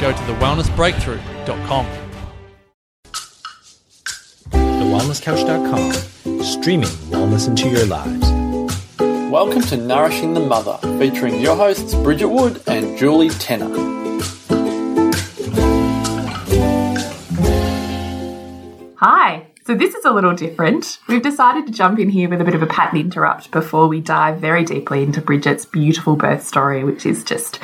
go to thewellnessbreakthrough.com. TheWellnessCouch.com, streaming wellness into your lives. Welcome to Nourishing the Mother, featuring your hosts Bridget Wood and Julie Tenner. Hi. So this is a little different. We've decided to jump in here with a bit of a pattern interrupt before we dive very deeply into Bridget's beautiful birth story, which is just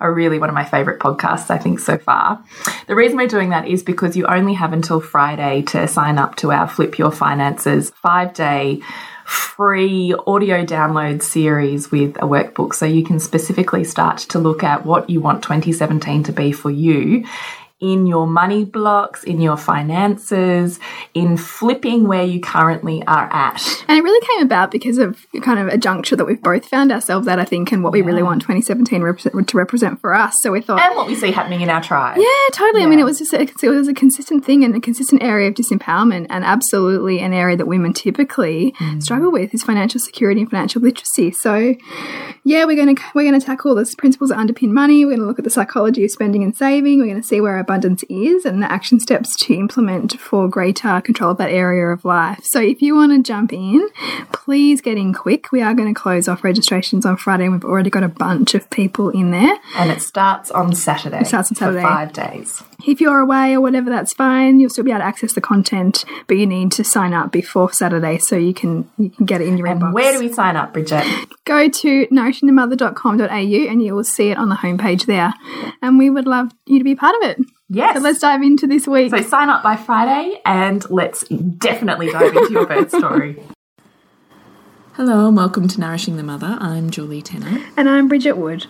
a really one of my favorite podcasts, I think, so far. The reason we're doing that is because you only have until Friday to sign up to our Flip Your Finances five day free audio download series with a workbook. So you can specifically start to look at what you want 2017 to be for you in your money blocks, in your finances, in flipping where you currently are at. And it really came about because of kind of a juncture that we've both found ourselves at, I think, and what we really want 2017 rep to represent for us. So we thought. And what we see happening in our tribe. Yeah, totally. Yeah. I mean, it was just a, it was a consistent thing and a consistent area of disempowerment, and absolutely an area that women typically mm. struggle with is financial security and financial literacy. So, yeah, we're going to we're going to tackle the principles that underpin money. We're going to look at the psychology of spending and saving. We're going to see where our abundance is and the action steps to implement for greater control of that area of life. So if you want to jump in, please get in quick. We are going to close off registrations on Friday and we've already got a bunch of people in there. And it starts on Saturday. It starts on Saturday. five days. If you're away or whatever, that's fine. You'll still be able to access the content, but you need to sign up before Saturday so you can you can get it in your and inbox. Where do we sign up, Bridget? Go to nourishingthemother.com.au and you will see it on the homepage there. And we would love you to be part of it. Yes. So let's dive into this week. So sign up by Friday and let's definitely dive into your birth story. Hello and welcome to Nourishing the Mother. I'm Julie Tenner. And I'm Bridget Wood.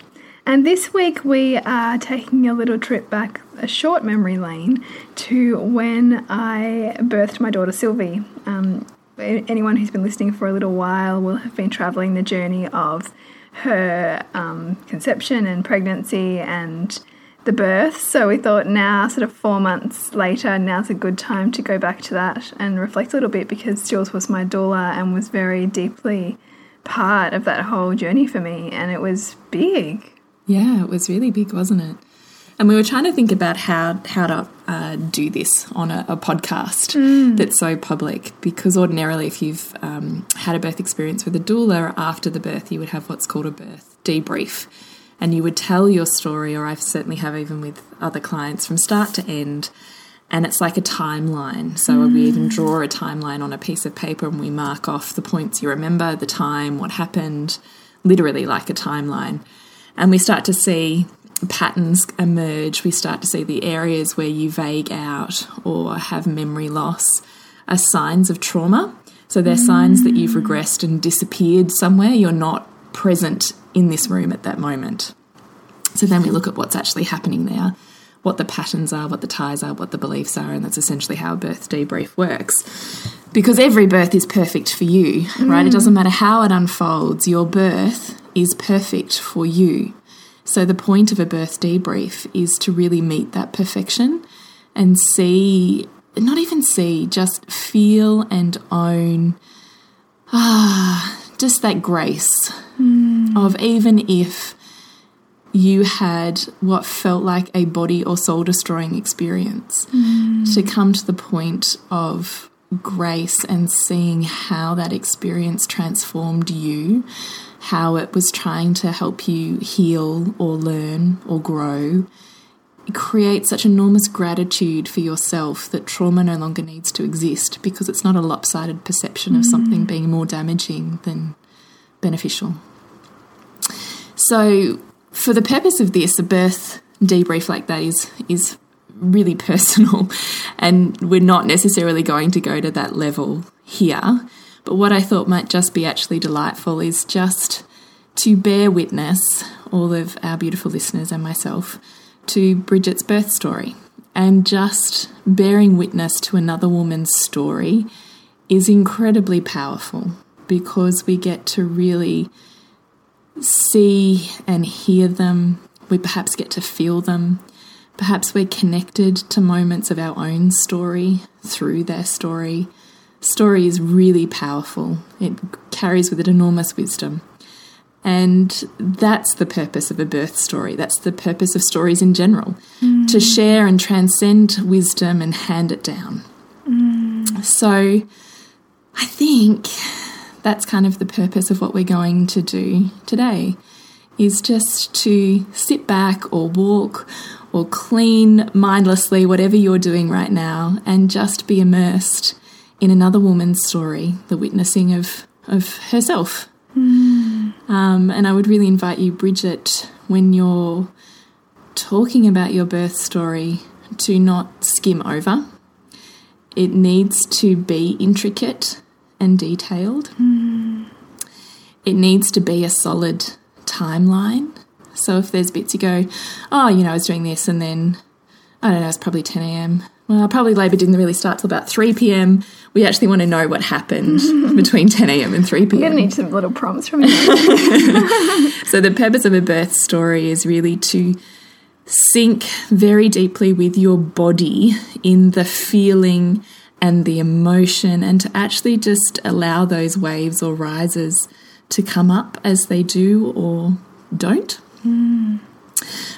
And this week we are taking a little trip back a short memory lane to when I birthed my daughter Sylvie. Um, anyone who's been listening for a little while will have been traveling the journey of her um, conception and pregnancy and the birth. So we thought now, sort of four months later, now's a good time to go back to that and reflect a little bit because Jules was my doula and was very deeply part of that whole journey for me. And it was big. Yeah, it was really big, wasn't it? And we were trying to think about how how to uh, do this on a, a podcast mm. that's so public because ordinarily, if you've um, had a birth experience with a doula after the birth, you would have what's called a birth debrief, and you would tell your story, or I certainly have even with other clients from start to end. And it's like a timeline. So mm. we even draw a timeline on a piece of paper and we mark off the points you remember, the time, what happened, literally like a timeline. And we start to see patterns emerge. We start to see the areas where you vague out or have memory loss are signs of trauma. So they're mm. signs that you've regressed and disappeared somewhere. You're not present in this room at that moment. So then we look at what's actually happening there, what the patterns are, what the ties are, what the beliefs are, and that's essentially how a birth debrief works. Because every birth is perfect for you, mm. right? It doesn't matter how it unfolds, your birth is perfect for you. So the point of a birth debrief is to really meet that perfection and see, not even see, just feel and own ah, just that grace of even if you had what felt like a body or soul destroying experience, to come to the point of grace and seeing how that experience transformed you, how it was trying to help you heal or learn or grow. It creates such enormous gratitude for yourself that trauma no longer needs to exist because it's not a lopsided perception of something mm. being more damaging than beneficial. So, for the purpose of this, a birth debrief like that is is really personal, and we're not necessarily going to go to that level here. But what I thought might just be actually delightful is just to bear witness, all of our beautiful listeners and myself, to Bridget's birth story. And just bearing witness to another woman's story is incredibly powerful because we get to really see and hear them. We perhaps get to feel them. Perhaps we're connected to moments of our own story through their story. Story is really powerful, it carries with it enormous wisdom. And that's the purpose of a birth story. That's the purpose of stories in general mm. to share and transcend wisdom and hand it down. Mm. So I think that's kind of the purpose of what we're going to do today is just to sit back or walk or clean mindlessly whatever you're doing right now and just be immersed in another woman's story the witnessing of of herself um, and I would really invite you, Bridget, when you're talking about your birth story, to not skim over. It needs to be intricate and detailed. It needs to be a solid timeline. So if there's bits you go, oh, you know, I was doing this and then, I don't know, it's probably 10 a.m. Well, probably labour didn't really start till about 3 p.m. We actually want to know what happened between 10 a.m. and 3 I'm p.m. gonna need some little prompts from you. So, the purpose of a birth story is really to sink very deeply with your body in the feeling and the emotion, and to actually just allow those waves or rises to come up as they do or don't. Hmm.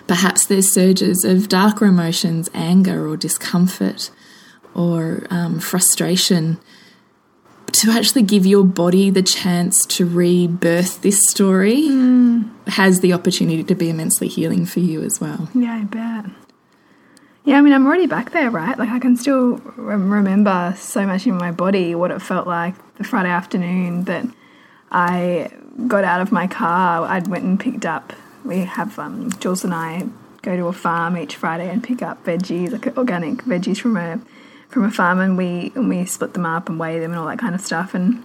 Perhaps there's surges of darker emotions, anger or discomfort or um, frustration to actually give your body the chance to rebirth this story has the opportunity to be immensely healing for you as well. yeah, I bet. Yeah, I mean, I'm already back there, right? Like, I can still rem- remember so much in my body what it felt like the Friday afternoon that I got out of my car. I'd went and picked up. We have um, Jules and I go to a farm each Friday and pick up veggies, like organic veggies from a from a farm, and we and we split them up and weigh them and all that kind of stuff. And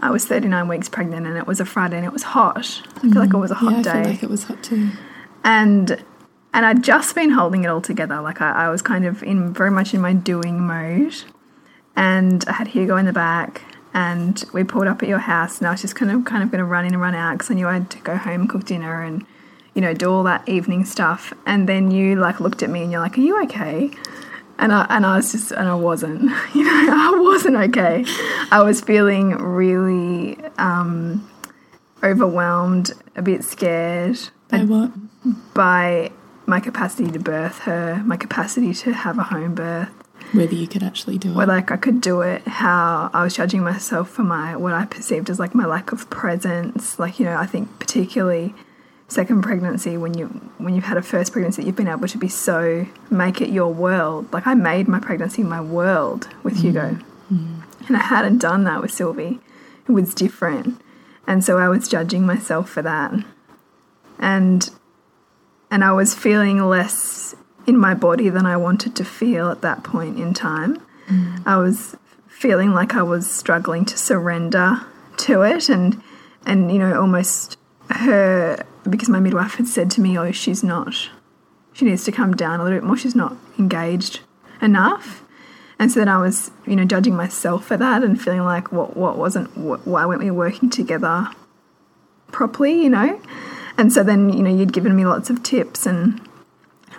I was 39 weeks pregnant, and it was a Friday, and it was hot. I feel like it was a hot yeah, I day feel like it was hot too. and and I'd just been holding it all together. Like I, I was kind of in very much in my doing mode, and I had Hugo in the back, and we pulled up at your house, and I was just kind of kind of going to run in and run out because I knew I had to go home, cook dinner, and you know do all that evening stuff. And then you like looked at me, and you're like, "Are you okay?" And I and I was just and I wasn't, you know, I wasn't okay. I was feeling really um, overwhelmed, a bit scared By what? by my capacity to birth her, my capacity to have a home birth, Whether you could actually do it. whether like I could do it, how I was judging myself for my what I perceived as like my lack of presence. Like you know, I think particularly second pregnancy when you when you've had a first pregnancy, you've been able to be so make it your world. Like I made my pregnancy my world with Hugo, mm. Mm. and I hadn't done that with Sylvie. It was different, and so I was judging myself for that, and and I was feeling less in my body than I wanted to feel at that point in time. Mm. I was feeling like I was struggling to surrender to it and and you know almost her because my midwife had said to me oh she's not she needs to come down a little bit more. She's not engaged enough. And so then I was you know judging myself for that and feeling like what what wasn't wh- why weren't we working together properly? You know? And so then you know you'd given me lots of tips and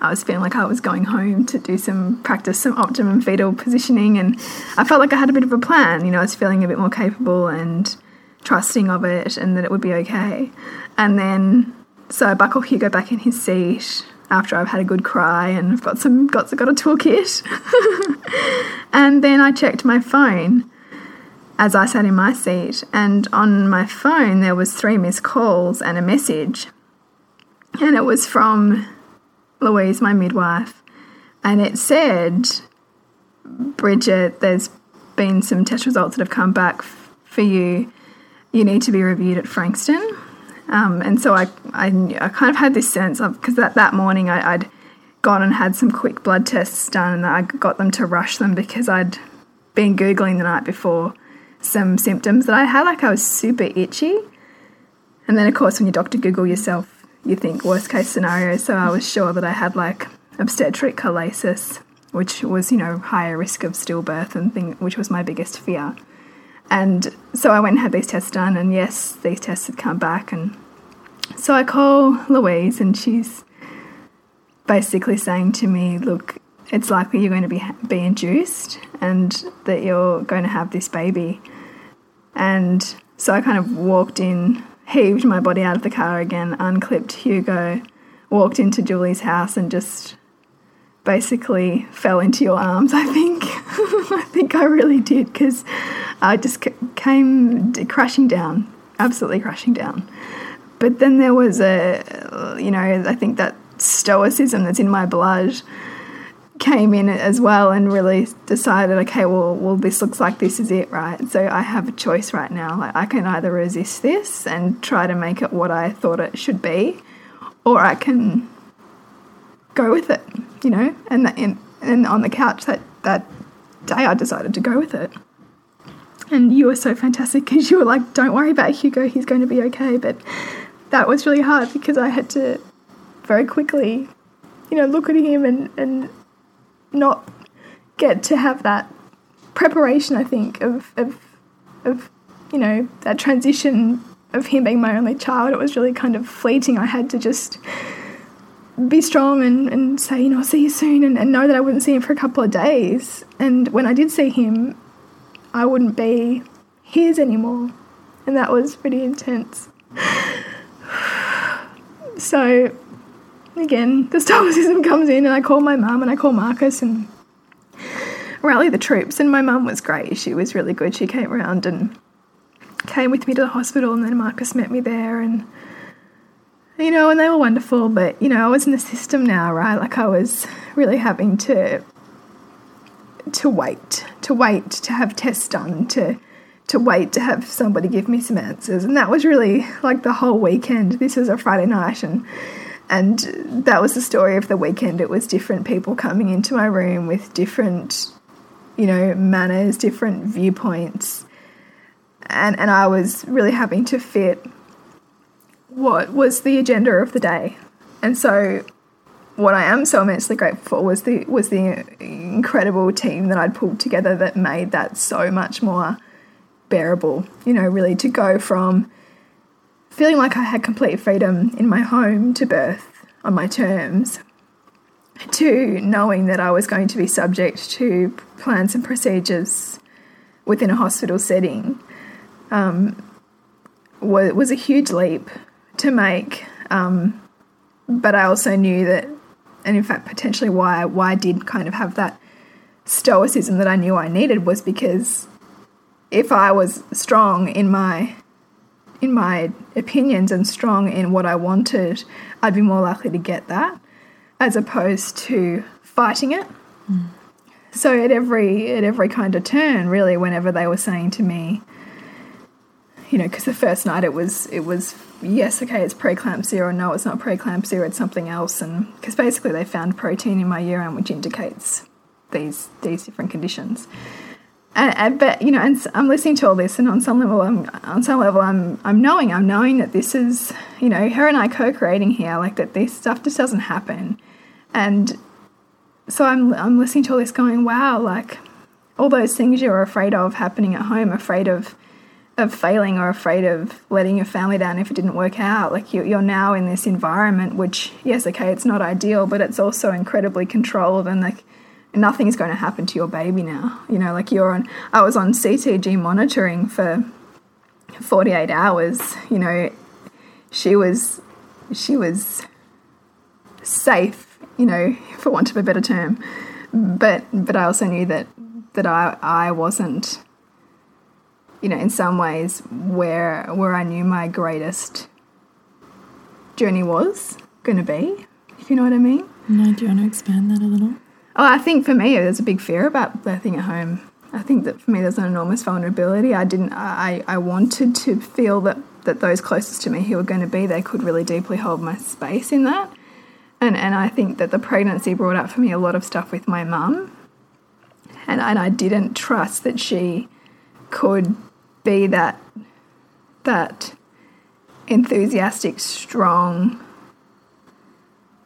I was feeling like I was going home to do some practice, some optimum fetal positioning, and I felt like I had a bit of a plan. You know, I was feeling a bit more capable and trusting of it, and that it would be okay. And then, so I buckle Hugo back in his seat after I've had a good cry and I've got some got got a toolkit. and then I checked my phone as I sat in my seat, and on my phone there was three missed calls and a message, and it was from Louise, my midwife, and it said, Bridget, there's been some test results that have come back for you. You need to be reviewed at Frankston. Um, and so I, I, I, kind of had this sense of, because that, that morning I, I'd gone and had some quick blood tests done and I got them to rush them because I'd been Googling the night before some symptoms that I had, like I was super itchy. And then, of course, when you doctor Google yourself, you think worst case scenario. So I was sure that I had like obstetric cholestasis, which was, you know, higher risk of stillbirth and thing, which was my biggest fear. And so I went and had these tests done, and yes, these tests had come back. And so I call Louise, and she's basically saying to me, Look, it's likely you're going to be, be induced and that you're going to have this baby. And so I kind of walked in, heaved my body out of the car again, unclipped Hugo, walked into Julie's house, and just basically fell into your arms, I think. I think I really did because I just came crashing down, absolutely crashing down. But then there was a, you know, I think that stoicism that's in my blood came in as well and really decided, okay, well, well, this looks like this is it, right? So I have a choice right now. Like I can either resist this and try to make it what I thought it should be, or I can go with it, you know. And and, and on the couch that that day, I decided to go with it. And you were so fantastic because you were like, "Don't worry about Hugo; he's going to be okay." But that was really hard because I had to very quickly, you know, look at him and and not get to have that preparation. I think of of of you know that transition of him being my only child. It was really kind of fleeting. I had to just be strong and, and say, you know, I'll see you soon and, and know that I wouldn't see him for a couple of days. And when I did see him, I wouldn't be his anymore. And that was pretty intense. so, again, the stoicism comes in, and I call my mum and I call Marcus and rally the troops. And my mum was great. She was really good. She came around and came with me to the hospital, and then Marcus met me there. And you know, and they were wonderful, but you know, I was in the system now, right? Like I was really having to to wait, to wait to have tests done, to to wait to have somebody give me some answers. And that was really like the whole weekend. This was a Friday night and and that was the story of the weekend. It was different people coming into my room with different, you know, manners, different viewpoints. And and I was really having to fit what was the agenda of the day. And so what I am so immensely grateful for was the was the incredible team that I'd pulled together that made that so much more bearable. You know, really to go from feeling like I had complete freedom in my home to birth on my terms to knowing that I was going to be subject to plans and procedures within a hospital setting um, was, was a huge leap to make. Um, but I also knew that, and in fact, potentially why why I did kind of have that stoicism that I knew I needed was because if I was strong in my in my opinions and strong in what I wanted, I'd be more likely to get that as opposed to fighting it. Mm. So at every at every kind of turn, really, whenever they were saying to me, you know, because the first night it was it was yes, okay, it's preeclampsia, or no, it's not preeclampsia, it's something else, and because basically they found protein in my urine which indicates these these different conditions. And, and, but you know, and I'm listening to all this, and on some level, I'm on some level, I'm I'm knowing, I'm knowing that this is, you know, her and I co-creating here, like that this stuff just doesn't happen, and so I'm I'm listening to all this, going, wow, like all those things you're afraid of happening at home, afraid of of failing or afraid of letting your family down if it didn't work out. Like you, you're now in this environment, which yes, okay, it's not ideal, but it's also incredibly controlled and like nothing's going to happen to your baby now. You know, like you're on. I was on CTG monitoring for 48 hours. You know, she was she was safe. You know, for want of a better term. But but I also knew that that I I wasn't you know, in some ways where where I knew my greatest journey was going to be, if you know what I mean. No, do you want to expand that a little? Oh, I think for me, there's a big fear about birthing at home. I think that for me, there's an enormous vulnerability. I didn't. I I wanted to feel that that those closest to me who were going to be there could really deeply hold my space in that. And and I think that the pregnancy brought up for me a lot of stuff with my mum. And and I didn't trust that she could be that that enthusiastic, strong,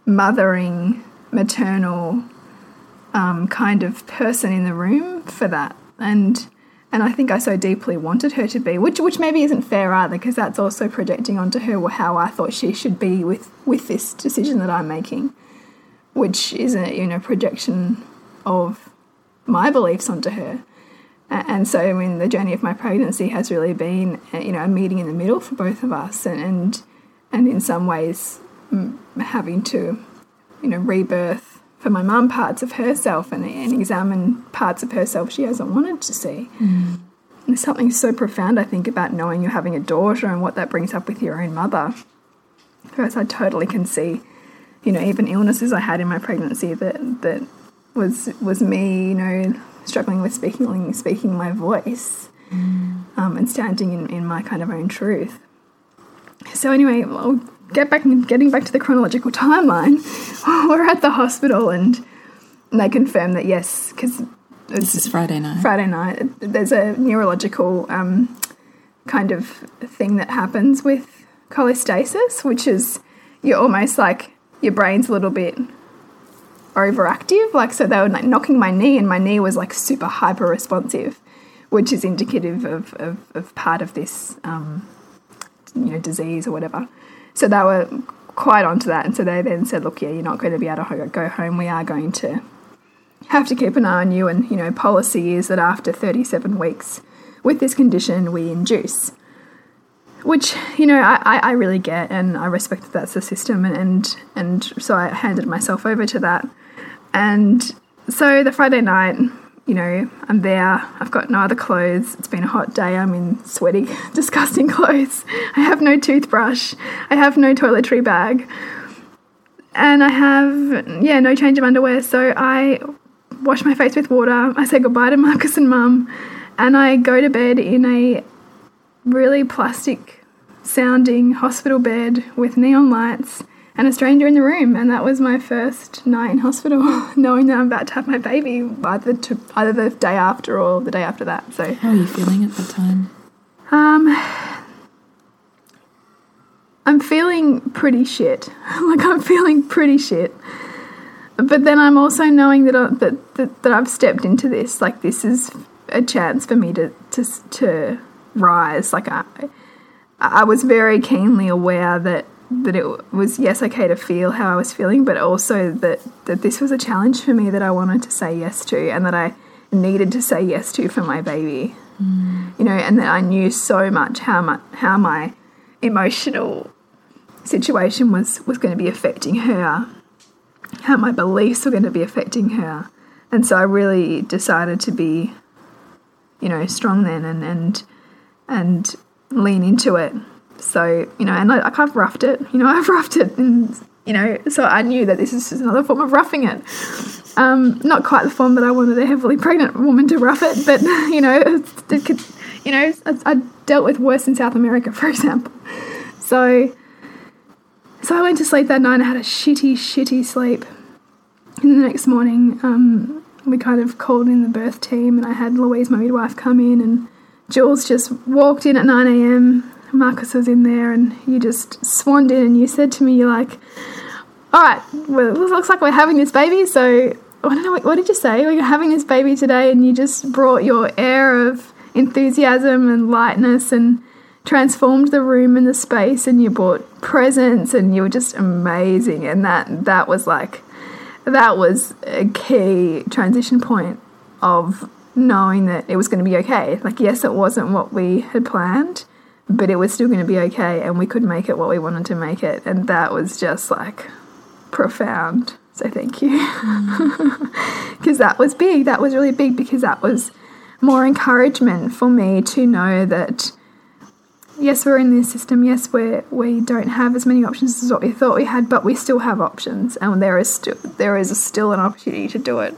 mothering, maternal um, kind of person in the room for that. And and I think I so deeply wanted her to be, which which maybe isn't fair either, because that's also projecting onto her how I thought she should be with with this decision that I'm making, which is a you know projection of my beliefs onto her. And so, I mean, the journey of my pregnancy has really been, you know, a meeting in the middle for both of us, and and, and in some ways, having to, you know, rebirth for my mum parts of herself and, and examine parts of herself she hasn't wanted to see. Mm. There's something so profound, I think, about knowing you're having a daughter and what that brings up with your own mother. Whereas I totally can see, you know, even illnesses I had in my pregnancy that that was was me, you know, struggling with speaking speaking my voice mm. um, and standing in, in my kind of own truth. So anyway, I'll get back getting back to the chronological timeline. We're at the hospital and, and they confirm that yes, because this is Friday night. Friday night. There's a neurological um, kind of thing that happens with cholestasis, which is you're almost like your brain's a little bit overactive. Like, so they were like knocking my knee, and my knee was like super hyper responsive, which is indicative of, of, of part of this, um, you know, disease or whatever. So they were quite onto that. And so they then said, look, yeah, you're not going to be able to go home. We are going to have to keep an eye on you. And, you know, policy is that after 37 weeks with this condition, we induce which you know I, I really get and I respect that that's the system and, and and so I handed myself over to that and so the Friday night you know I'm there. I've got no other clothes. It's been a hot day. I'm in sweaty disgusting clothes. I have no toothbrush. I have no toiletry bag. And I have yeah no change of underwear. So I wash my face with water. I say goodbye to Marcus and mum. And I go to bed in a really plastic sounding hospital bed with neon lights and a stranger in the room. And that was my first night in hospital, knowing that I'm about to have my baby either to, either the day after or the day after that. So how are you feeling at the time? Um, I'm feeling pretty shit. like I'm feeling pretty shit. But then I'm also knowing that, I, that that that I've stepped into this. Like this is a chance for me to to to rise. Like I, I was very keenly aware that that it was yes okay to feel how I was feeling, but also that that this was a challenge for me that I wanted to say yes to, and that I needed to say yes to for my baby. Mm. You know, and that I knew so much how my how my emotional situation was was going to be affecting her, how my beliefs were going to be affecting her, and so I really decided to be, you know, strong then and and and lean into it. So, you know, and I, I've roughed it, you know, I've roughed it and, you know, so I knew that this is another form of roughing it. Um, not quite the form that I wanted a heavily pregnant woman to rough it, but, you know, it could, you know, I, I dealt with worse in South America, for example. So, so I went to sleep that night and I had a shitty, shitty sleep. And the next morning, um, we kind of called in the birth team and I had Louise, my midwife, come in and Jules just walked in at 9 a.m. Marcus was in there, and you just swanned in and you said to me, You're like, All right, well, it looks like we're having this baby. So, I don't know, what did you say? We're having this baby today, and you just brought your air of enthusiasm and lightness and transformed the room and the space and you brought presents and you were just amazing and that that was like that was a key transition point of knowing that it was going to be okay like yes it wasn't what we had planned but it was still going to be okay and we could make it what we wanted to make it and that was just like profound so thank you because that was big that was really big because that was more encouragement for me to know that yes, we're in this system. Yes, we we don't have as many options as what we thought we had, but we still have options, and there is still there is still an opportunity to do it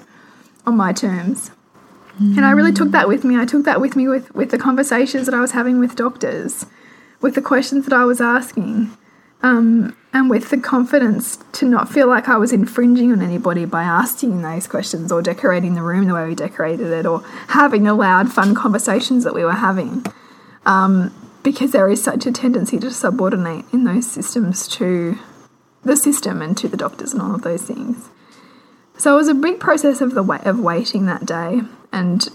on my terms. Mm. And I really took that with me. I took that with me with with the conversations that I was having with doctors, with the questions that I was asking, um, and with the confidence to not feel like I was infringing on anybody by asking those questions or decorating the room the way we decorated it or having the loud, fun conversations that we were having. Um, because there is such a tendency to subordinate in those systems to the system and to the doctors and all of those things. So it was a big process of the way of waiting that day, and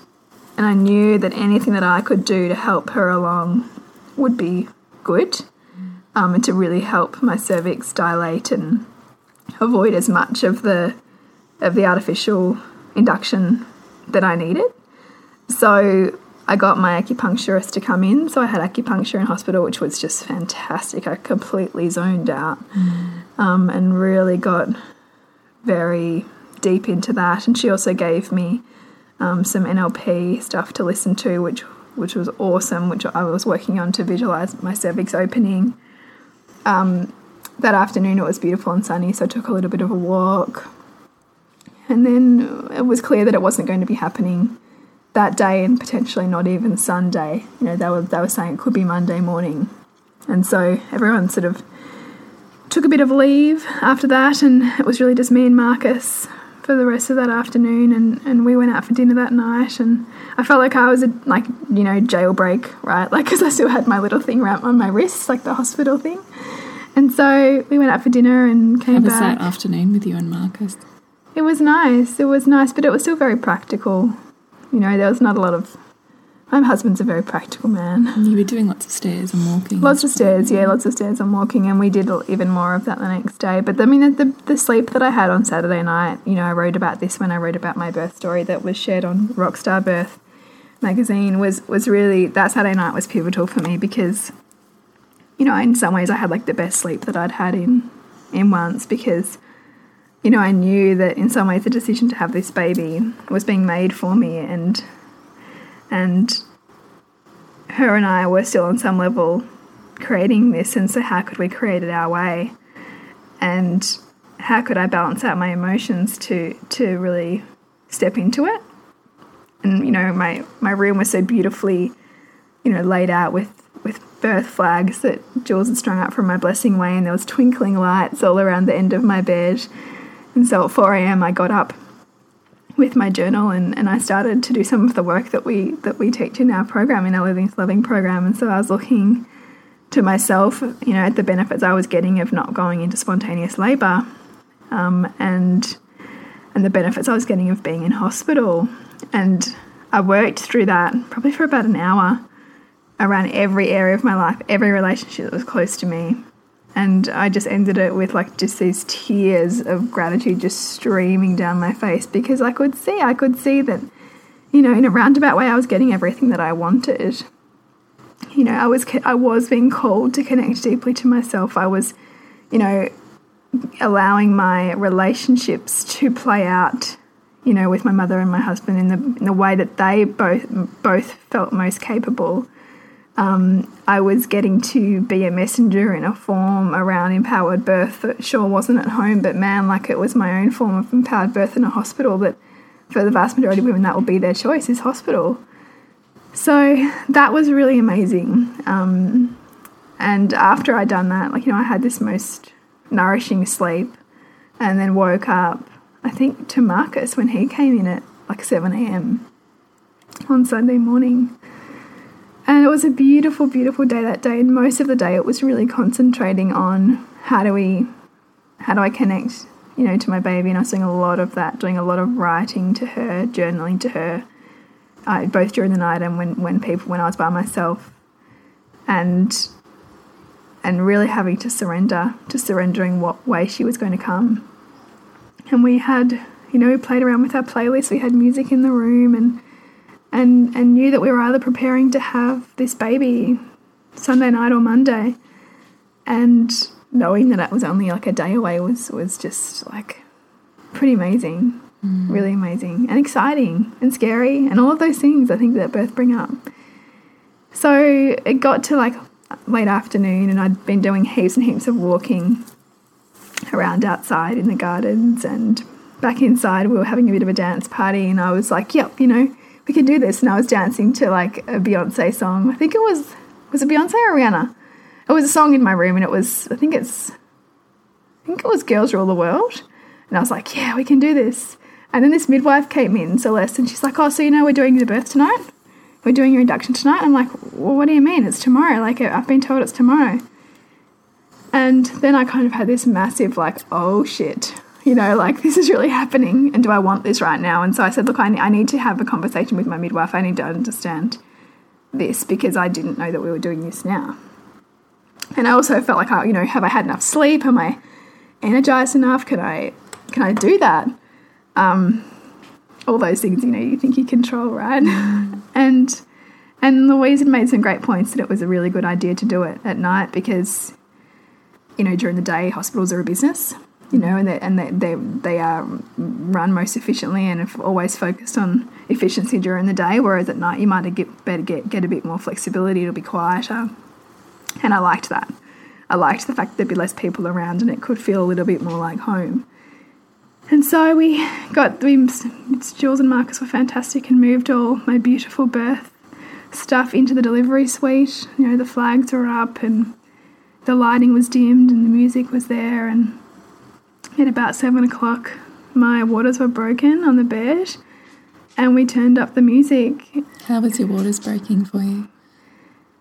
and I knew that anything that I could do to help her along would be good, um, and to really help my cervix dilate and avoid as much of the of the artificial induction that I needed. So I got my acupuncturist to come in. So I had acupuncture in hospital, which was just fantastic. I completely zoned out mm. um, and really got very deep into that. And she also gave me um, some NLP stuff to listen to, which which was awesome, which I was working on to visualize my cervix opening. Um, that afternoon it was beautiful and sunny, so I took a little bit of a walk. And then it was clear that it wasn't going to be happening that day and potentially not even Sunday. You know, they were they were saying it could be Monday morning, and so everyone sort of took a bit of leave after that, and it was really just me and Marcus for the rest of that afternoon, and and we went out for dinner that night, and I felt like I was a like you know jailbreak, right? Like because I still had my little thing wrapped on my wrist, like the hospital thing. And so we went out for dinner and came How was back. that afternoon with you and Marcus? It was nice. It was nice, but it was still very practical. You know, there was not a lot of. My husband's a very practical man. You were doing lots of stairs and walking. Lots of stairs, yeah, lots of stairs and walking, and we did even more of that the next day. But I mean, the, the sleep that I had on Saturday night, you know, I wrote about this when I wrote about my birth story that was shared on Rockstar Birth magazine. Was was really that Saturday night was pivotal for me because, you know, in some ways I had like the best sleep that I'd had in in months because you know, I knew that in some ways the decision to have this baby was being made for me, and and her and I were still on some level creating this, and so how could we create it our way, and how could I balance out my emotions to to really step into it, and you know, my my room was so beautifully, you know, laid out with with birth flags that Jules had strung up from my blessing way, and there was twinkling lights all around the end of my bed and so at 4 a.m. I got up with my journal and, and I started to do some of the work that we that we teach in our program in our Living Loving program. And so I was looking to myself, you know, at the benefits I was getting of not going into spontaneous labour, um, and and the benefits I was getting of being in hospital. And I worked through that probably for about an hour around every area of my life, every relationship that was close to me, and I just ended it with like just these tears of gratitude just streaming down my face because I could see, I could see that, you know, in a roundabout way, I was getting everything that I wanted. You know, I was I was being called to connect deeply to myself. I was, you know, allowing my relationships to play out, you know, with my mother and my husband in the in the way that they both both felt most capable um, I was getting to be a messenger in a form around empowered birth that sure wasn't at home, but man, like it was my own form of empowered birth in a hospital that for the vast majority of women that will be their choice is hospital. So that was really amazing. Um, and after I'd done that, like, you know, I had this most nourishing sleep and then woke up, I think, to Marcus when he came in at like 7 a.m. on Sunday morning. And it was a beautiful, beautiful day that day. And most of the day, it was really concentrating on how do we, how do I connect, you know, to my baby. And I was doing a lot of that, doing a lot of writing to her, journaling to her, I, both during the night and when, when people when I was by myself, and and really having to surrender to surrendering what way she was going to come. And we had, you know, we played around with our playlist. We had music in the room and and and knew that we were either preparing to have this baby Sunday night or Monday, and knowing that it was only like a day away was was just like pretty amazing, mm. really amazing and exciting and scary and all of those things I think that birth bring up. So it got to like late afternoon, and I'd been doing heaps and heaps of walking around outside in the gardens and back inside. We were having a bit of a dance party, and I was like, "Yep, you know, we can do this." And I was dancing to like a Beyonce song. I think it was was it Beyonce or Rihanna? It was a song in my room, and it was I think it's I think it was "Girls Rule the World," and I was like, "Yeah, we can do this." And then this midwife came in, Celeste, and she's like, "Oh, so you know we're doing the birth tonight? We're doing your induction tonight?" I'm like, "Well, what do you mean? It's tomorrow? Like I've been told it's tomorrow." And then I kind of had this massive, like, oh shit, you know, like this is really happening. And do I want this right now? And so I said, look, I, I need to have a conversation with my midwife. I need to understand this because I didn't know that we were doing this now. And I also felt like, I, you know, have I had enough sleep? Am I energized enough? Can I, can I do that? Um, all those things, you know, you think you control, right? and and Louise had made some great points that it was a really good idea to do it at night because you know, during the day, hospitals are a business, you know, and they and they they, they are run most efficiently and have always focused on efficiency during the day. Whereas at night, you might get better get get a bit more flexibility. It'll be quieter, and I liked that. I liked the fact there'd be less people around and it could feel a little bit more like home. And so we got we Jules and Marcus were fantastic and moved all my beautiful birth stuff into the delivery suite. You know, the flags were up and the lighting was dimmed and the music was there and at about seven o'clock my waters were broken on the bed and we turned up the music How was your waters breaking for you?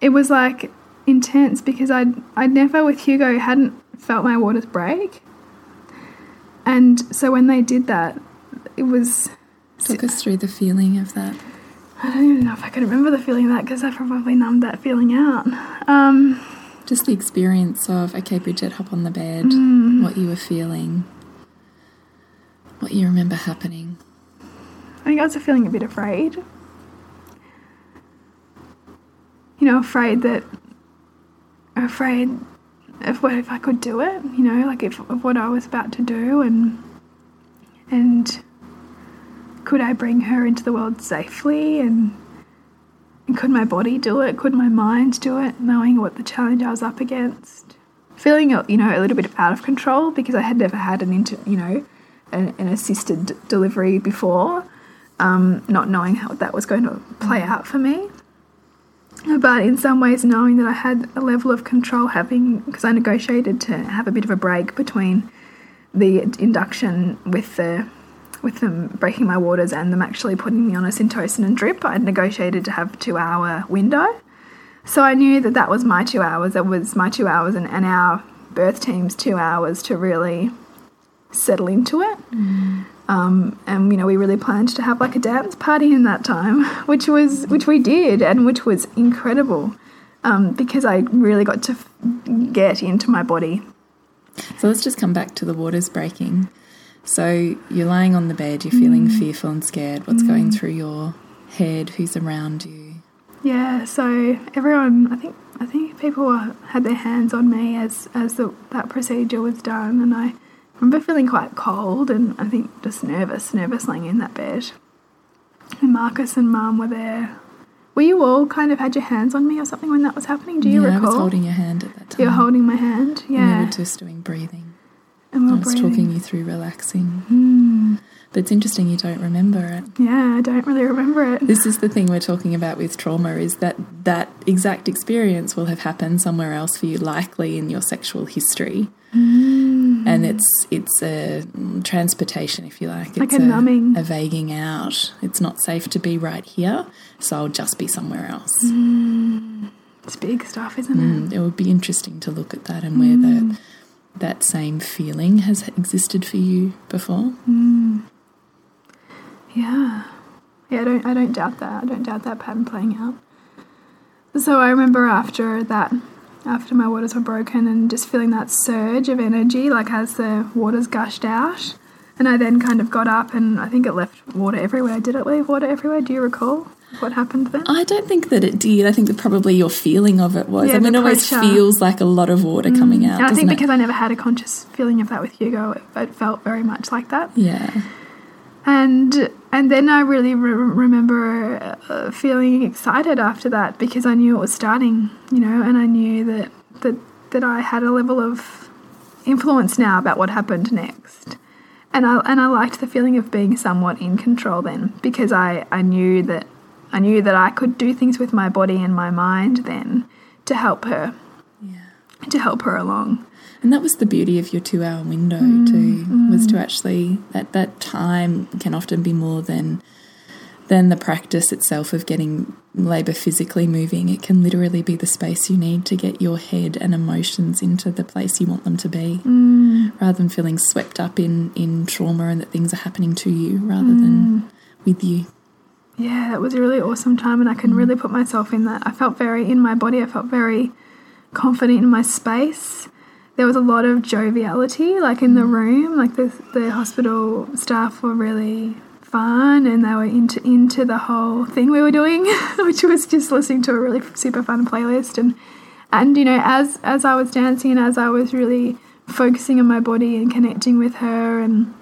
it was like intense because I'd I'd never with Hugo hadn't felt my waters break and so when they did that it was Talk us through the feeling of that. I don't even know if I can remember the feeling of that because I probably numbed that feeling out um, Just the experience of, okay, Bridget, hop on the bed, mm. what you were feeling, what you remember happening. I think I was feeling a bit afraid. You know, afraid that, afraid of what if I could do it. You know, like if of what I was about to do, and and could I bring her into the world safely, and could my body do it? Could my mind do it? Knowing what the challenge I was up against, feeling you know a little bit out of control because I had never had an inter, you know, an, an assisted delivery before um, not knowing how that was going to play out for me. But in some ways, knowing that I had a level of control, having because I negotiated to have a bit of a break between the induction with the with them breaking my waters and them actually putting me on a Syntocinon drip. I'd negotiated to have a two hour window, so I knew that that was my two hours. That was my two hours and, and our birth team's two hours to really settle into it. Um, and you know, we really planned to have like a dance party in that time, which was which we did, and which was incredible um, because I really got to f- get into my body. So let's just come back to the waters breaking. So you're lying on the bed, you're feeling mm. fearful and scared. What's mm. going through your head? Who's around you? Yeah, so everyone, I think, I think people were, had their hands on me as as the, that procedure was done, and I remember feeling quite cold and I think just nervous, nervous lying in that bed. And Marcus and Mum were there. Were you all kind of had your hands on me or something when that was happening? Do you yeah, recall? I was holding your hand at that time. You're holding my hand, And we were just doing breathing. And I we're was breathing. talking you through relaxing. But it's interesting you don't remember it. Yeah, I don't really remember it. This is the thing we're talking about with trauma is that that exact experience will have happened somewhere else for you, likely in your sexual history. Mm. And it's it's a mm, transportation, if you like. Like it's a numbing. a vaguing out. It's not safe to be right here, so I'll just be somewhere else. It's big stuff, isn't it? Mm, it would be interesting to look at that and where that that same feeling has existed for you before. Mm. Yeah. Yeah, I don't I don't doubt that. I don't doubt that pattern playing out. So I remember after that after my waters were broken and just feeling that surge of energy like as the waters gushed out. And I then kind of got up and I think it left water everywhere. Did it leave water everywhere? Do you recall what happened then? I don't think that it did. I think that probably your feeling of it was. Yeah, I mean, it always. Mm. feels like a lot of water coming out. And I think it? because I never had a conscious feeling of that with Hugo, it, it felt very much like that. yeah. and and then I really re- remember uh, feeling excited after that because I knew it was starting, you know, and I knew that that that I had a level of influence now about what happened next. And I and I liked the feeling of being somewhat in control then because I I knew that I knew that I could do things with my body and my mind then to help her. To help her along. And that was the beauty of your two hour window Mm, too, was to actually that that time can often be more than than the practice itself of getting labour physically moving. It can literally be the space you need to get your head and emotions into the place you want them to be. Mm. Rather than feeling swept up in, in trauma and that things are happening to you rather Mm. than with you. Yeah, it was a really awesome time, and I can mm. really put myself in that. I felt very in my body, I felt very confident in my space. There was a lot of joviality, like in the mm. room, like the, the hospital staff were really fun and they were into into the whole thing we were doing, which was just listening to a really super fun playlist and and you know as as I was dancing and as I was really focusing on my body and connecting with her and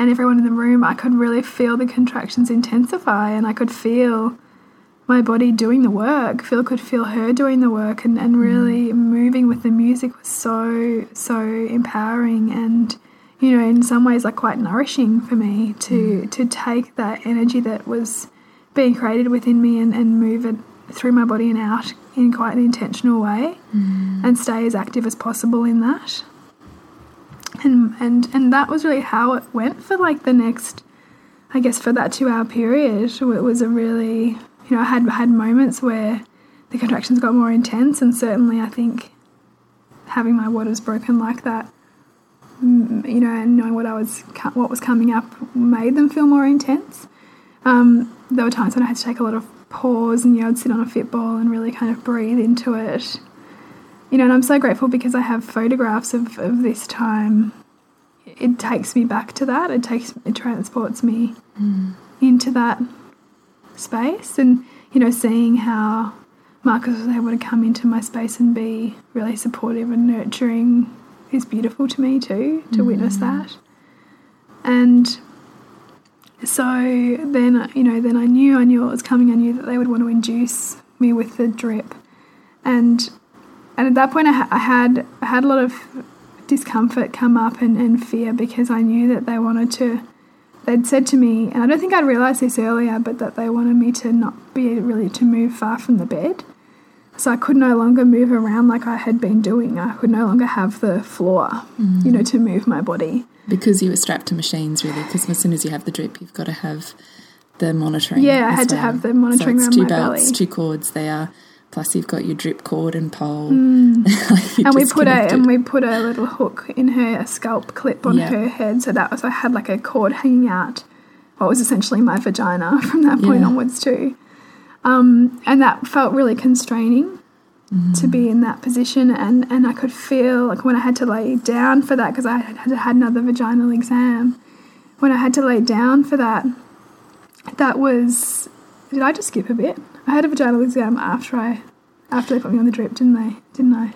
and everyone in the room, I could really feel the contractions intensify and I could feel my body doing the work. Phil could feel her doing the work and, and mm-hmm. really moving with the music was so, so empowering and, you know, in some ways like quite nourishing for me to mm-hmm. to take that energy that was being created within me and, and move it through my body and out in quite an intentional way mm-hmm. and stay as active as possible in that and and and that was really how it went for like the next i guess for that two hour period it was a really you know i had had moments where the contractions got more intense and certainly i think having my waters broken like that mm, you know and knowing what i was what was coming up made them feel more intense. Um, there were times when i had to take a lot of pause and you know i'd sit on a fit ball and really kind of breathe into it you know, and I'm so grateful because I have photographs of, of this time. It takes me back to that. It takes it transports me mm. into that space, and you know, seeing how Marcus was able to come into my space and be really supportive and nurturing is beautiful to me too. To mm. witness that, and so then you know, then I knew I knew it was coming. I knew that they would want to induce me with the drip, and and at that point I, ha- I had I had a lot of discomfort come up and, and fear because I knew that they wanted to they'd said to me and I don't think I'd realised this earlier but that they wanted me to not be really to move far from the bed so I could no longer move around like I had been doing I could no longer have the floor mm. you know to move my body Because you were strapped to machines, really, because as soon as you have the drip, you've got to have the monitoring. Yeah, I had to have the monitoring so around two my belts, belly. two cords there. Plus, you've got your drip cord and pole. You're and we put a and we put a little hook in her a scalp clip on Yeah. her head. So that was I had like a cord hanging out. What was essentially my vagina from that point Yeah. onwards too. Um, and that felt really constraining to be in that position. And and I could feel like when I had to lay down for that because I had had another vaginal exam when I had to lay down for that that was did I just skip a bit I had a vaginal exam after I after they put me on the drip didn't they didn't I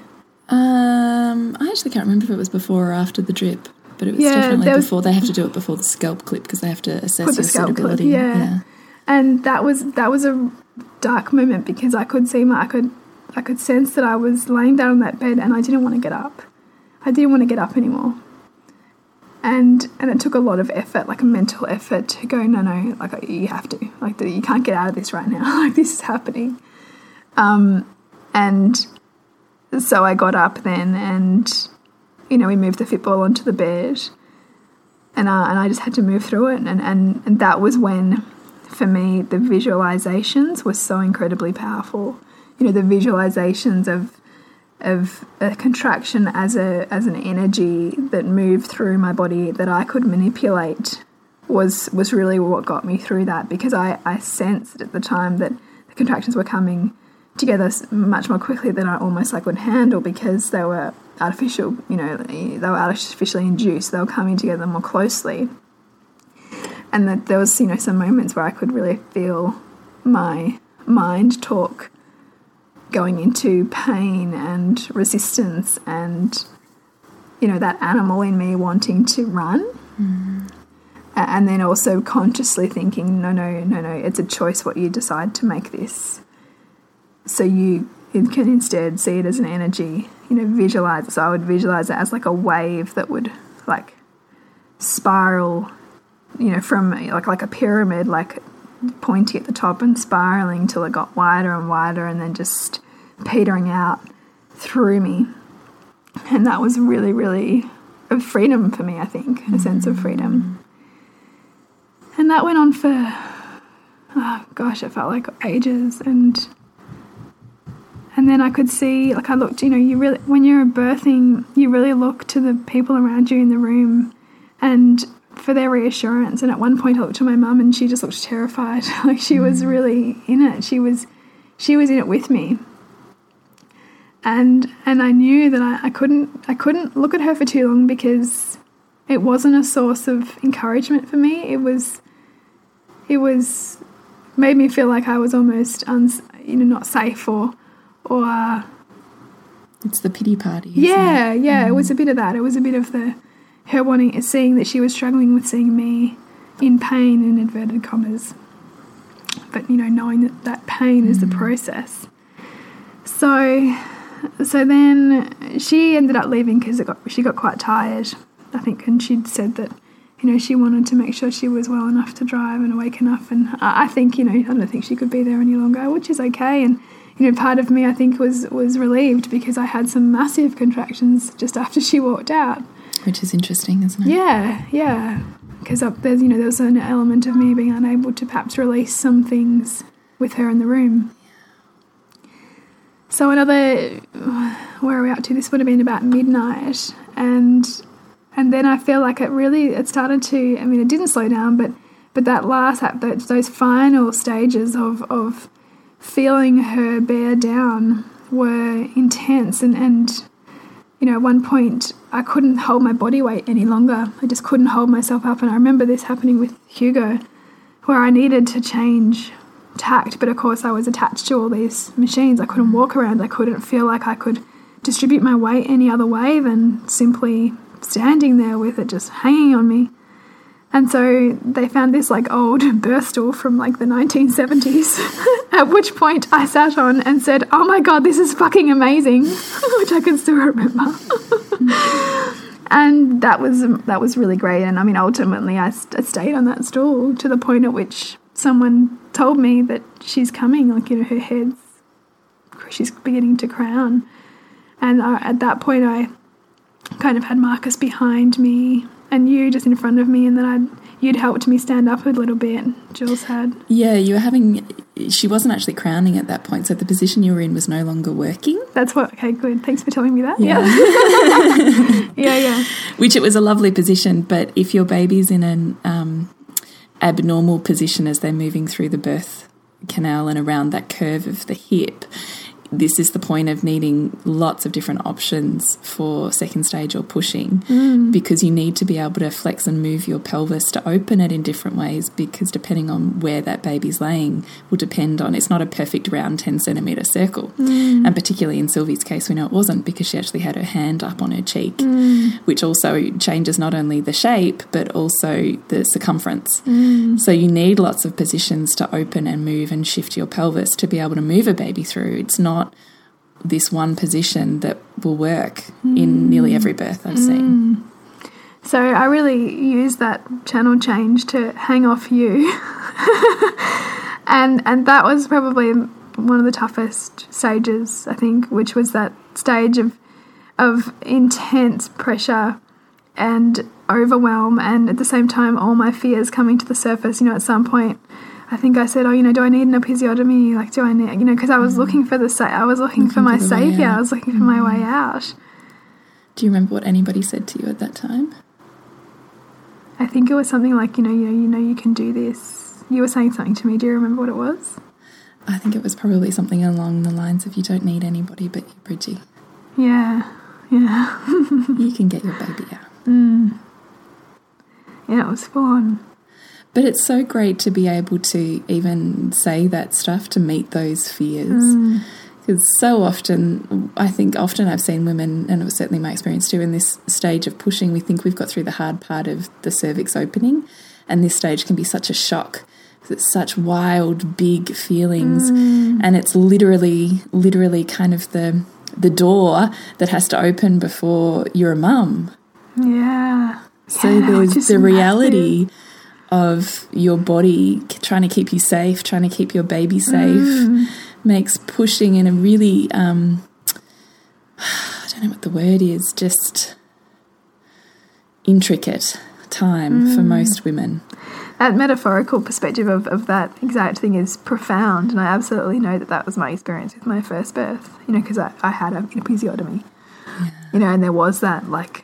Um, I actually can't remember if it was before or after the drip, but it was Yeah, definitely was- before. They have to do it before the scalp clip because they have to assess your scalp clip, suitability. yeah. and that was that was a dark moment because I could see my I could I could sense that I was laying down on that bed and I didn't want to get up. I didn't want to get up anymore. And and it took a lot of effort, like a mental effort, to go no no, like you have to, like you can't get out of this right now, like this is happening. Um, and so I got up then, and you know we moved the fit ball onto the bed, and I, and I just had to move through it, and, and and that was when, for me, the visualizations were so incredibly powerful. You know, the visualizations of of a contraction as a as an energy that moved through my body that I could manipulate was was really what got me through that because I, I sensed at the time that the contractions were coming together much more quickly than I almost like would handle because they were artificial, you know, they were artificially induced. They were coming together more closely, and that there was you know some moments where I could really feel my mind talk going into pain and resistance and you know that animal in me wanting to run. Mm. A- and then also consciously thinking no no no no it's a choice what you decide to make this. So you can instead see it as an energy you know visualize it. So i would visualize it as like a wave that would like spiral you know from like like a pyramid like pointy at the top and spiraling till it got wider and wider and then just petering out through me. And that was really really a freedom for me i think a sense of freedom. And that went on for oh gosh it felt like ages. And and then i could see like i looked you know you really when you're birthing you really look to the people around you in the room and for their reassurance. And at one point i looked to my mum and she just looked terrified. Like she was mm. really in it. She was she was in it with me and and I knew that I, I couldn't I couldn't look at her for too long because it wasn't a source of encouragement for me. It was it was made me feel like I was almost uns, you know not safe or or uh, It's the pity party. isn't yeah it? yeah it was a bit of that. It was a bit of the her wanting seeing that she was struggling with seeing me in pain in inverted commas, but you know knowing that that pain is the process. So so then she ended up leaving because got she got quite tired, I think, and she'd said that you know she wanted to make sure she was well enough to drive and awake enough, and I I think you know I don't think she could be there any longer, which is okay, and you know part of me I think was was relieved because I had some massive contractions just after she walked out. Which is interesting, isn't it? Yeah, yeah, because there's you know there was an element of me being unable to perhaps release some things with her in the room. So another, where are we up to? This would have been about midnight, and and then I feel like it really it started to. I mean, it didn't slow down, but but that last those final stages of of feeling her bear down were intense, and and you know, at one point I couldn't hold my body weight any longer. I just couldn't hold myself up, and I remember this happening with Hugo, where I needed to change tact, but of course I was attached to all these machines. I couldn't walk around. I couldn't feel like I could distribute my weight any other way than simply standing there with it just hanging on me. And so they found this like old birth stool from like the 1970s, at which point I sat on and said, Oh my god, this is fucking amazing, which I can still remember. and that was that was really great. And I mean, ultimately, I, st- I stayed on that stool to the point at which someone told me that she's coming, like, you know, her head's, she's beginning to crown. And uh, at that point, I kind of had Marcus behind me and you just in front of me, and then I'd, you'd helped me stand up a little bit. Jules had. Yeah, you were having. She wasn't actually crowning at that point, so the position you were in was no longer working. That's what, okay, good. Thanks for telling me that. Yeah. Yeah, yeah. Which it was a lovely position, but if your baby's in an um, abnormal position as they're moving through the birth canal and around that curve of the hip, this is the point of needing lots of different options for second stage or pushing mm. because you need to be able to flex and move your pelvis to open it in different ways because depending on where that baby's laying will depend on it's not a perfect round 10 centimeter circle. Mm. And particularly in Sylvie's case we know it wasn't because she actually had her hand up on her cheek mm. which also changes not only the shape but also the circumference. So you need lots of positions to open and move and shift your pelvis to be able to move a baby through. It's not this one position that will work in nearly every birth I've seen. Mm. So I really used that channel change to hang off you. and and that was probably one of the toughest stages, I think, which was that stage of of intense pressure and overwhelm and at the same time all my fears coming to the surface, you know, at some point I think I said, "Oh, you know, do I need an episiotomy? Like, do I need, you know, because I was mm. looking for the, sa- I was looking, for my savior. I was looking for my way mm. out. Do you remember what anybody said to you at that time? I think it was something like, you know, you know, you know, you can do this. You were saying something to me. Do you remember what it was? I think it was probably something along the lines of you don't need anybody but you, Bridgie. Yeah, yeah, You can get your baby out. Mm. yeah. It was fun. But it's so great to be able to even say that stuff to meet those fears. Hmm. Because so often, I think often I've seen women, and it was certainly my experience too, in this stage of pushing, we think we've got through the hard part of the cervix opening. And this stage can be such a shock It's such wild, big feelings. Hmm. And it's literally, literally kind of the, the door that has to open before you're a mum. Yeah. So Yeah, there's the massive. Of your body trying to keep you safe, trying to keep your baby safe, Mm. makes pushing in a really, um, I don't know what the word is, just intricate time for Mm. most women. That metaphorical perspective of, of that exact thing is profound, and I absolutely know that that was my experience with my first birth. You know, because I, I had an episiotomy. You know, and there was that like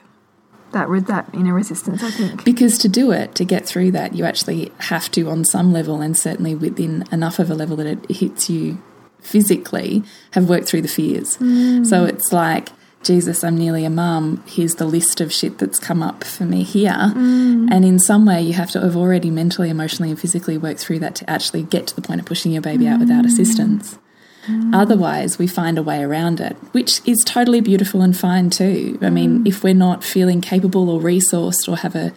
that that inner resistance. I think. Because to do it, to get through that, you actually have to, on some level, and certainly within enough of a level that it hits you physically, have worked through the fears. Mm. So it's like, Jesus, I'm nearly a mum. Here's the list of shit that's come up for me here. Mm. And in some way, you have to have already mentally, emotionally, and physically worked through that to actually get to the point of pushing your baby out without mm. assistance. Otherwise, we find a way around it, which is totally beautiful and fine too. I mean, mm. if we're not feeling capable or resourced or have a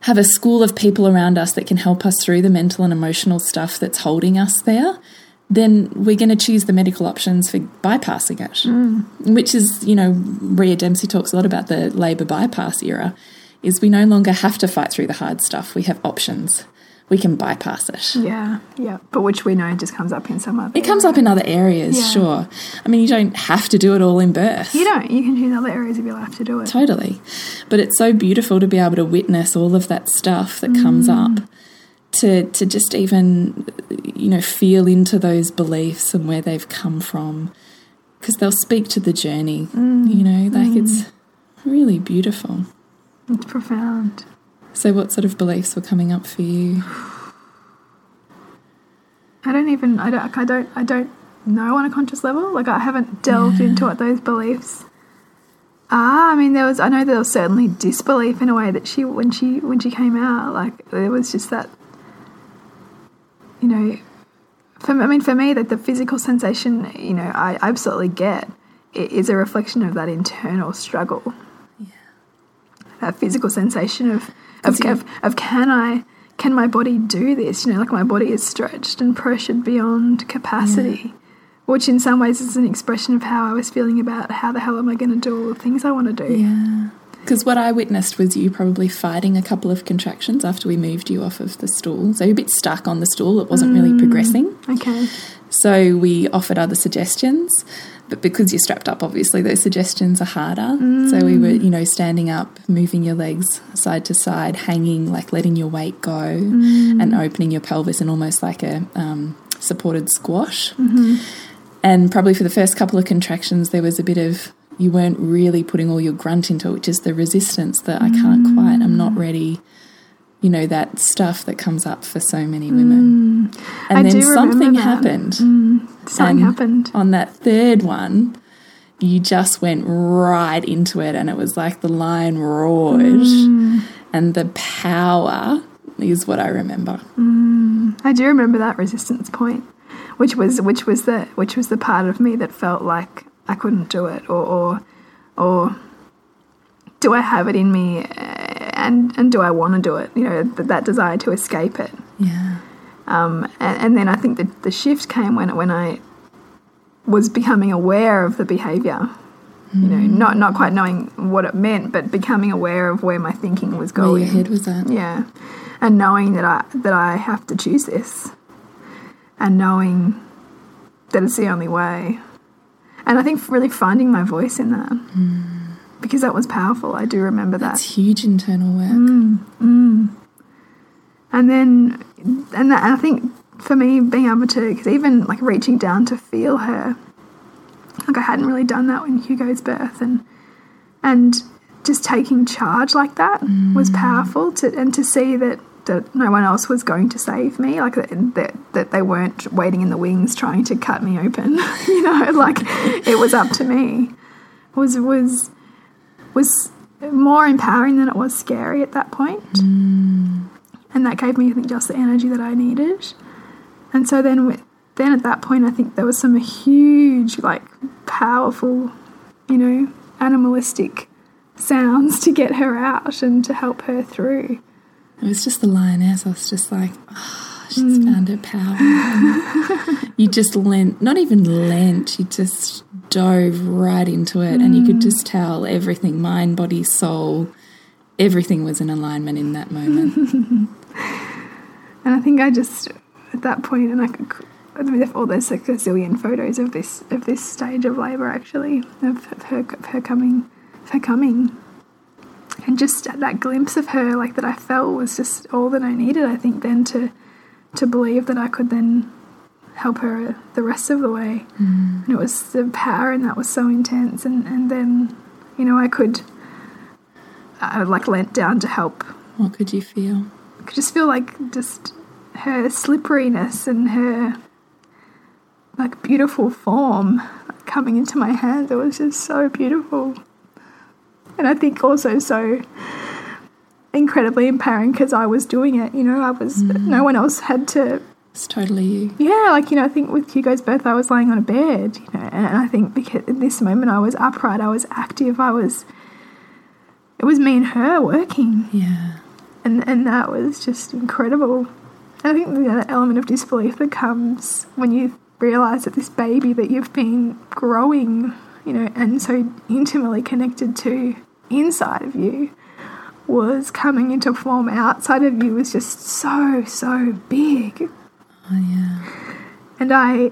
have a school of people around us that can help us through the mental and emotional stuff that's holding us there, then we're going to choose the medical options for bypassing it. Mm. Which is, you know, Rhea Dempsey talks a lot about the labour bypass era, is we no longer have to fight through the hard stuff. We have options. We can bypass it. Yeah, yeah, but which we know just comes up in some other. It comes up in other areas, Yeah. sure. I mean, you don't have to do it all in birth. You don't. You can choose other areas of your life to do it. Totally. But it's so beautiful to be able to witness all of that stuff that comes mm. up. To, to just even, you know, feel into those beliefs and where they've come from. Because they'll speak to the journey, you mm. know, like mm. it's really beautiful. It's profound. So, what sort of beliefs were coming up for you? I don't even. I don't. I don't. I don't know on a conscious level. Like I haven't delved into what those beliefs are. I mean, there was. I know there was certainly disbelief in a way that she when she when she came out. Like there was just that. You know, for I mean, for me, that the physical sensation, you know, I absolutely get it is a reflection of that internal struggle. Yeah. That physical sensation of of, of of can I can my body do this? You know, like my body is stretched and pressured beyond capacity. Which in some ways is an expression of how I was feeling about how the hell am I going to do all the things I want to do. Yeah. Because what I witnessed was you probably fighting a couple of contractions after we moved you off of the stool. So you're a bit stuck on the stool, it wasn't really mm, progressing. Okay. So we offered other suggestions, but because you're strapped up, obviously those suggestions are harder. So we were, mm. you know, standing up, moving your legs side to side, hanging, like letting your weight go, mm. and opening your pelvis in almost like a um, supported squash. Mm-hmm. And probably for the first couple of contractions, there was a bit of you weren't really putting all your grunt into it, which is the resistance that I can't quite, I'm not mm. ready. You know, that stuff that comes up for so many women. Mm. And I then something happened. Mm. Something And happened. On that third one, you just went right into it, and it was like the lion roared. Mm. And the power is what I remember. Mm. I do remember that resistance point, which was which was the which was the part of me that felt like I couldn't do it, or or, or do I have it in me, and and do I want to do it? You know, that, that desire to escape it. Yeah. Um, and, and then I think that the shift came when when I was becoming aware of the behaviour. You know, not not quite knowing what it meant, but becoming aware of where my thinking was going. Where your head was at. Yeah, and knowing that I that I have to choose this, and knowing that it's the only way, and I think really finding my voice in that because that was powerful. I do remember that. It's huge internal work. Mm. and then and that, I think for me being able to because even like reaching down to feel her like I hadn't really done that when Hugo's birth and and just taking charge like that was powerful to and to see that that no one else was going to save me like that, that that they weren't waiting in the wings trying to cut me open you know like it was up to me was was was more empowering than it was scary at that point. Mm. And that gave me I think just the energy that I needed. And so then with, then at that point I think there was some huge like powerful you know animalistic sounds to get her out and to help her through. It was just the lioness. I was just like, oh, she's found her power. you just lent, not even lent, you just dove right into it, and you could just tell everything mind, body, soul, everything was in alignment in that moment. And I think I just at that point, and I could. All there's like a zillion photos of this of this stage of labour actually of, of her of her coming, of her coming, and just that glimpse of her like that I felt was just all that I needed. I think then to to believe that I could then help her the rest of the way, mm. and it was the power and that was so intense. And and then you know I could I like leant down to help what could you feel? I could just feel like just her slipperiness and her like beautiful form coming into my hands. It was just so beautiful. And I think also so incredibly empowering because I was doing it. You know, I was, no mm. one else had to It's totally you. yeah, like you know, I think with Hugo's birth, I was lying on a bed, you know, and I think because in this moment I was upright, I was active, I was. It was me and her working, Yeah. and and that was just incredible. And I think the other element of disbelief that comes when you realize that this baby that you've been growing, you know, and so intimately connected to inside of you was coming into form outside of you was just so so big Oh, yeah. and I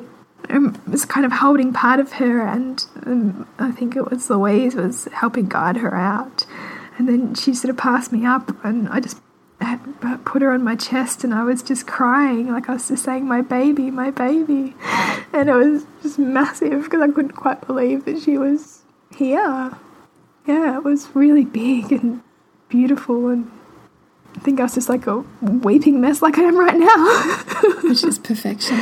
um, was kind of holding part of her, and um, I think it was Louise was helping guide her out, and then she sort of passed me up, and I just put her on my chest, and I was just crying, like I was just saying, "My baby, my baby," and it was just massive because I couldn't quite believe that she was here. Yeah, it was really big and beautiful, and I think I was just like a weeping mess, like I am right now. Which is perfection.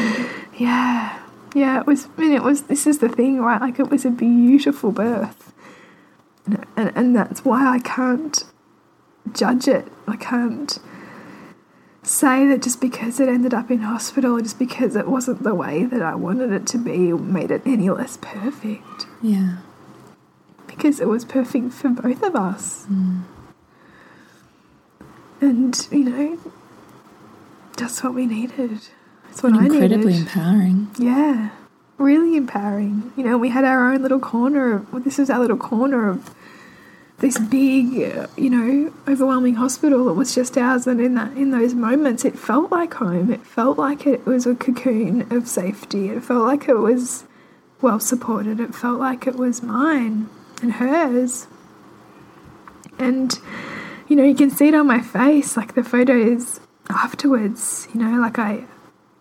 Yeah, yeah. It was. I mean, it was. This is the thing, right? Like it was a beautiful birth, and and, and that's why I can't judge it. I can't say that just because it ended up in hospital, just because it wasn't the way that I wanted it to be, made it any less perfect. Yeah. Because it was perfect for both of us. Mm. And you know, that's what we needed. That's what I needed. Incredibly needed. empowering. Yeah, really empowering. You know, we had our own little corner of, well, this was our little corner of this big, you know, overwhelming hospital. It was just ours, and in that, in those moments, it felt like home. It felt like it was a cocoon of safety. It felt like it was well supported. It felt like it was mine and hers. And you know, you can see it on my face, like the photos afterwards. You know, like I,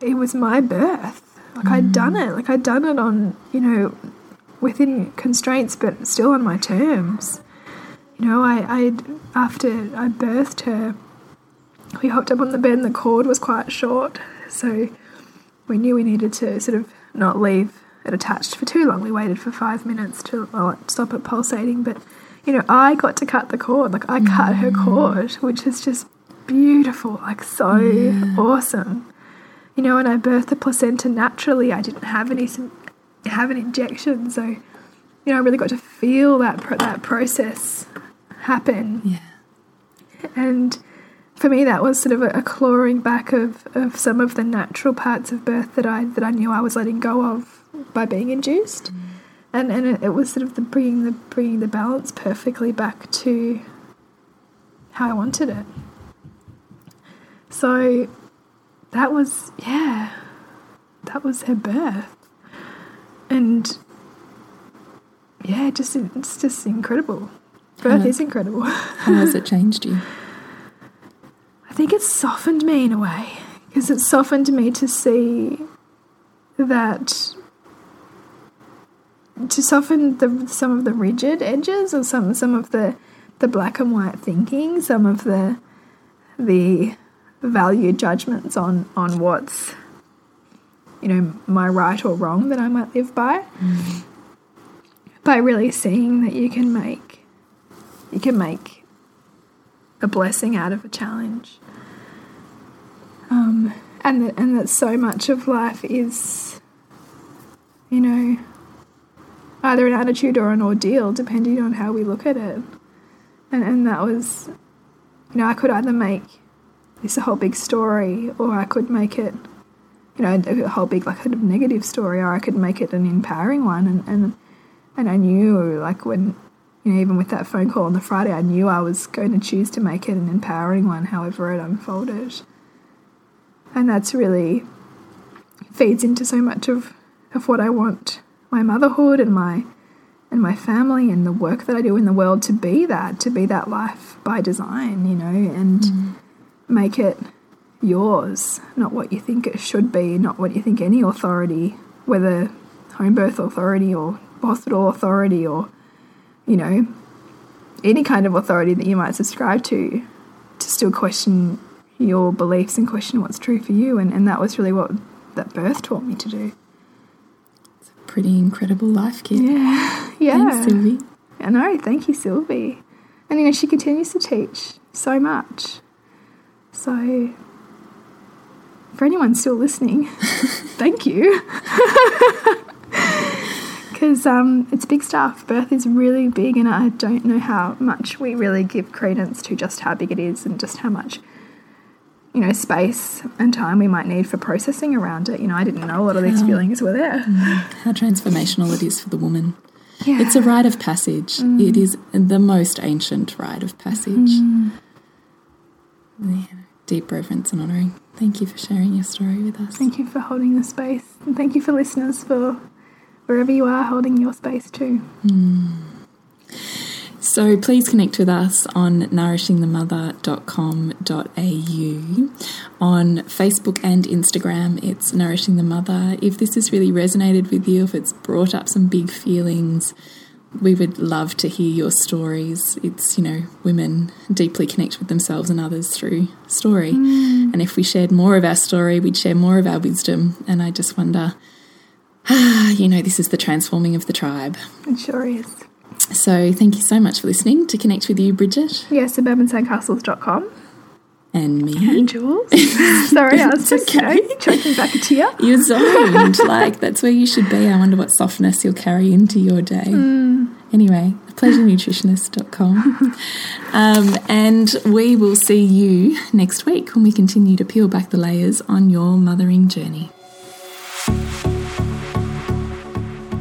it was my birth. Like I'd mm. done it. Like I'd done it on, you know, within constraints, but still on my terms. You know, I, I'd after I birthed her, we hopped up on the bed and the cord was quite short, so we knew we needed to sort of not leave it attached for too long. We waited for five minutes to well, stop it pulsating, but you know, I got to cut the cord. Like I cut her mm. cord, which is just beautiful, like so awesome. You know, and I birthed the placenta naturally. I didn't have any have an injection, so you know, I really got to feel that pro- that process happen. Yeah. And for me, that was sort of a, a clawing back of, of some of the natural parts of birth that I that I knew I was letting go of by being induced, mm. And and it, it was sort of the bringing the bringing the balance perfectly back to how I wanted it. So that was yeah, that was her birth, and yeah, just it's just incredible. Birth is incredible. How has it changed you? I think it's softened me in a way because it softened me to see that to soften the some of the rigid edges or some some of the the black and white thinking, some of the the value judgments on on what's you know my right or wrong that I might live by. By really seeing that you can make you can make a blessing out of a challenge. Um, and that, and that so much of life is, you know, either an attitude or an ordeal, depending on how we look at it. And and that was, you know, I could either make this a whole big story, or I could make it, you know, a whole big like kind of negative story, or I could make it an empowering one. And and and I knew like when you know, even with that phone call on the Friday, I knew I was going to choose to make it an empowering one, however it unfolded. And that's really feeds into so much of, of what I want my motherhood and my and my family and the work that I do in the world to be that, to be that life by design, you know, and Mm. make it yours, not what you think it should be, not what you think any authority, whether home birth authority or hospital authority or you know, any kind of authority that you might subscribe to, to still question your beliefs and question what's true for you. And, and that was really what that birth taught me to do. Pretty incredible life, kid. Yeah. Yeah. Thanks, Sylvie. I know. Thank you, Sylvie. And, you know, she continues to teach so much. So, for anyone still listening, thank you. Because um, it's big stuff. Birth is really big, and I don't know how much we really give credence to just how big it is and just how much, you know, space and time we might need for processing around it. You know, I didn't know a lot of these feelings were there. Mm. How transformational it is for the woman. Yeah. It's a rite of passage. Mm. It is the most ancient rite of passage. Mm. Yeah. Deep reverence and honouring. Thank you for sharing your story with us. Thank you for holding the space. And thank you for listeners for wherever you are holding your space too. So please connect with us on nourishingthemother.com.au. On Facebook and Instagram, it's Nourishing the Mother. If this has really resonated with you, if it's brought up some big feelings, we would love to hear your stories. It's, you know, women deeply connect with themselves and others through story. And if we shared more of our story, we'd share more of our wisdom. And I just wonder, ah, you know, this is the transforming of the tribe. It sure is. So thank you so much for listening. To connect with you, Bridget Yeah, suburbansandcastles.com. and me. And Jules. Sorry, I was just you know, choking back a tear. You're zoned. like, that's where you should be. I wonder what softness you'll carry into your day. Anyway, pleasurenutritionist.com. um, and we will see you next week when we continue to peel back the layers on your mothering journey.